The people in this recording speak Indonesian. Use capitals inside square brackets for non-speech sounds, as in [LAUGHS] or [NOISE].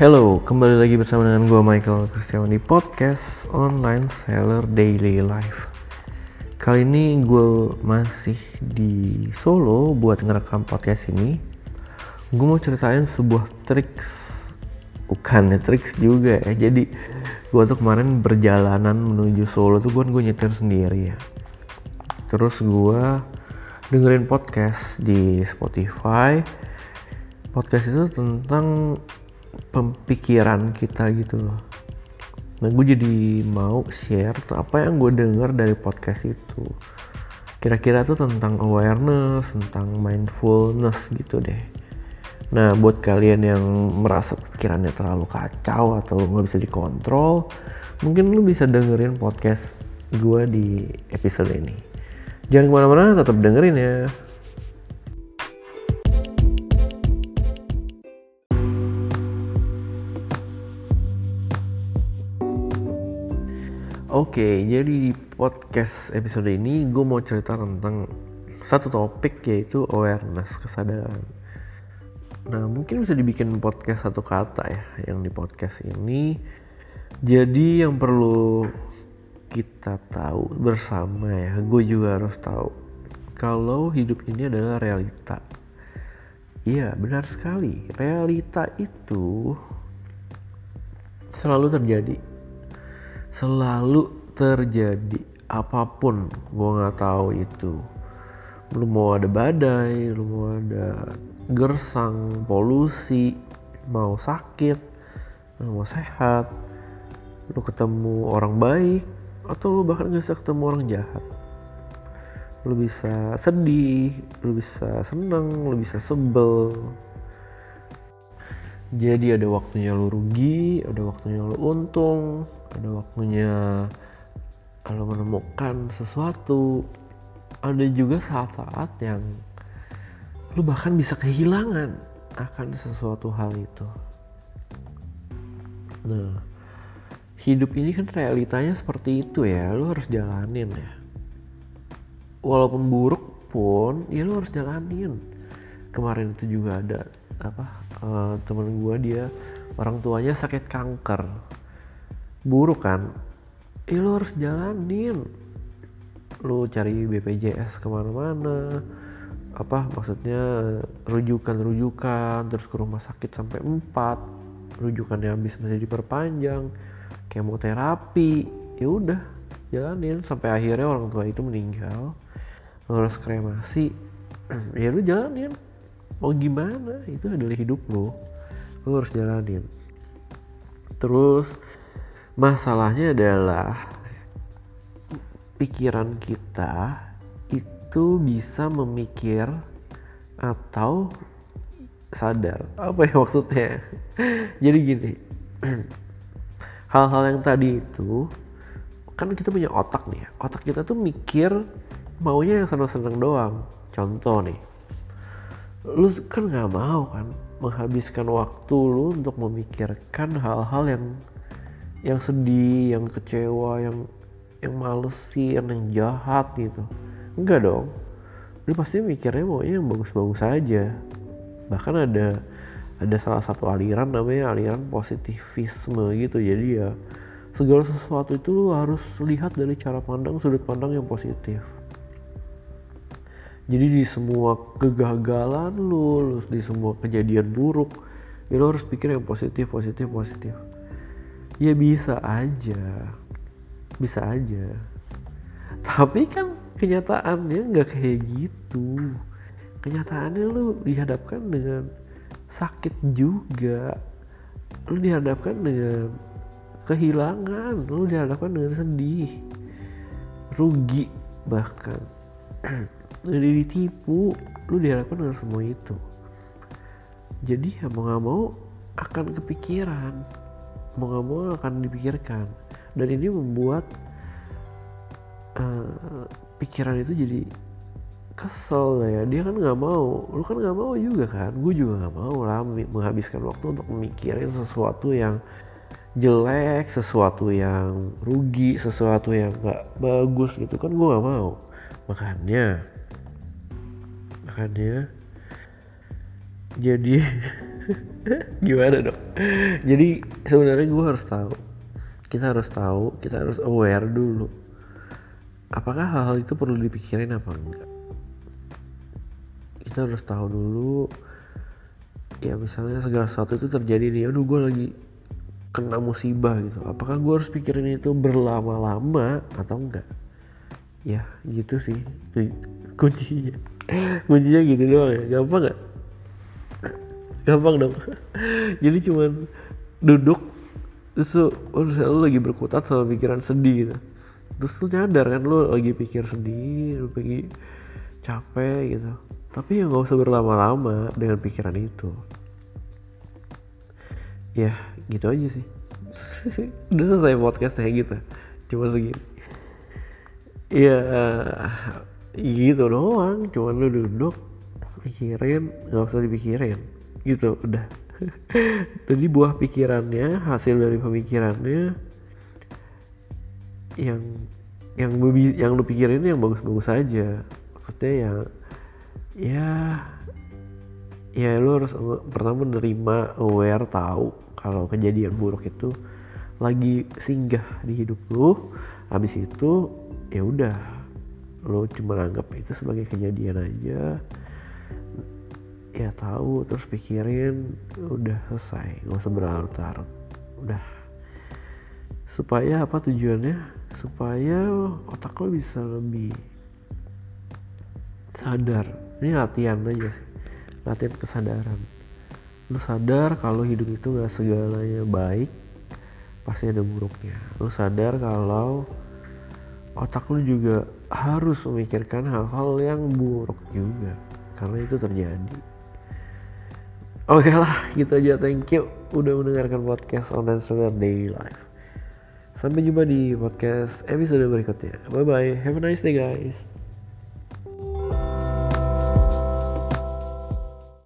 Hello, kembali lagi bersama dengan gue Michael Kristiawan di podcast Online Seller Daily Life. Kali ini gue masih di Solo buat ngerekam podcast ini. Gue mau ceritain sebuah triks, bukan ya triks juga ya. Jadi gue tuh kemarin berjalanan menuju Solo tuh gue gue nyetir sendiri ya. Terus gue dengerin podcast di Spotify. Podcast itu tentang pemikiran kita gitu loh. Nah gue jadi mau share apa yang gue dengar dari podcast itu. Kira-kira tuh tentang awareness tentang mindfulness gitu deh. Nah buat kalian yang merasa pikirannya terlalu kacau atau nggak bisa dikontrol mungkin lu bisa dengerin podcast gue di episode ini. Jangan ke mana-mana tetap dengerin ya Oke, jadi di podcast episode ini gue mau cerita tentang satu topik yaitu awareness, kesadaran. Nah, mungkin bisa dibikin podcast satu kata ya, yang di podcast ini. Jadi yang perlu kita tahu bersama ya, gue juga harus tahu kalau hidup ini adalah realita. Iya, benar sekali. Realita itu selalu terjadi selalu terjadi apa pun gue nggak tahu itu. Lu mau ada badai lu mau ada gersang polusi mau sakit mau sehat lu ketemu orang baik atau lu bahkan bisa ketemu orang jahat. Lu bisa sedih lu bisa seneng lu bisa sebel. Jadi ada waktunya lu rugi ada waktunya lu untung ada waktunya lo menemukan sesuatu ada juga saat-saat yang lu bahkan bisa kehilangan akan sesuatu hal itu. Nah hidup ini kan realitanya seperti itu ya lu harus jalanin ya. Walaupun buruk pun ya lu harus jalanin. Kemarin itu juga ada apa uh, temen gue dia orang tuanya sakit kanker buruk kan? Ya lo harus jalanin. Lo cari BPJS ke mana-mana. Apa maksudnya rujukan-rujukan terus ke rumah sakit sampai 4 rujukannya habis masih diperpanjang. Kemoterapi. Ya udah jalanin. Sampai akhirnya orang tua itu meninggal. Lo harus kremasi. [CLEARS THROAT] Ya lu jalanin. Mau gimana? Itu adalah hidup lo lo harus jalanin. Terus masalahnya adalah pikiran kita itu bisa memikir atau sadar. Apa ya maksudnya? [LAUGHS] Jadi gini [CLEARS THROAT] hal-hal yang tadi itu kan kita punya otak nih otak kita tuh mikir maunya yang seneng-seneng doang. Contoh nih lu kan nggak mau kan menghabiskan waktu lu untuk memikirkan hal-hal yang yang sedih, yang kecewa, yang yang malesin, yang jahat gitu. Enggak dong. Lu pasti mikirnya maunya yang bagus-bagus aja. Bahkan ada ada salah satu aliran namanya aliran positivisme gitu. Jadi ya segala sesuatu itu lu harus lihat dari cara pandang sudut pandang yang positif. Jadi di semua kegagalan lu, di semua kejadian buruk, ya lu harus pikir yang positif, positif, positif ya bisa aja. Bisa aja. Tapi kan kenyataannya nggak kayak gitu. Kenyataannya lu dihadapkan dengan sakit juga. Lu dihadapkan dengan kehilangan. Lu dihadapkan dengan sedih. Rugi bahkan. [CLEARS THROAT] Lu ditipu. Lu dihadapkan dengan semua itu. Jadi ya mau gak mau akan kepikiran mau gak mau akan dipikirkan. Dan ini membuat uh, pikiran itu jadi kesel ya. Dia kan nggak mau lu kan nggak mau juga kan? Gue juga nggak mau lah menghabiskan waktu untuk memikirin sesuatu yang jelek sesuatu yang rugi sesuatu yang nggak bagus gitu kan gue nggak mau. Makanya makanya jadi [LAUGHS] gimana dong? Jadi sebenarnya gue harus tahu. Kita harus tahu kita harus aware dulu. Apakah hal-hal itu perlu dipikirin apa enggak? Kita harus tahu dulu. Ya misalnya segala sesuatu itu terjadi nih aduh gue lagi kena musibah gitu. Apakah gue harus pikirin itu berlama-lama atau enggak? Ya gitu sih. Kuncinya [LAUGHS] kuncinya gitu doang ya. Gampang gak gampang dong. Jadi cuman duduk terus lu, oh, lu lagi berkutat sama pikiran sedih gitu. Terus lu nyadar kan lu lagi pikir sedih lu lagi capek gitu. Tapi ya nggak usah berlama-lama dengan pikiran itu. Ya gitu aja sih. [LAUGHS] Udah selesai podcast kayak gitu. Cuma segini. Ya gitu doang. Cuman lu duduk pikirin nggak usah dipikirin gitu udah. Jadi buah pikirannya hasil dari pemikirannya yang yang yang lu pikirin yang bagus-bagus aja. Maksudnya yang ya ya lu harus pertama menerima aware tahu kalau kejadian buruk itu lagi singgah di hidup lu. Habis itu ya udah lo cuma anggap itu sebagai kejadian aja ya tahu terus pikirin udah selesai. Nggak usah berlarut-larut. Udah. Supaya apa tujuannya? Supaya otak lo bisa lebih sadar. Ini latihan aja sih. Latihan kesadaran. Lu sadar kalau hidup itu gak segalanya baik pasti ada buruknya. Lu sadar kalau otak lu juga harus memikirkan hal-hal yang buruk juga. Karena itu terjadi oke lah gitu aja. Thank you udah mendengarkan podcast online seller daily life. Sampai jumpa di podcast episode berikutnya. Bye bye have a nice day guys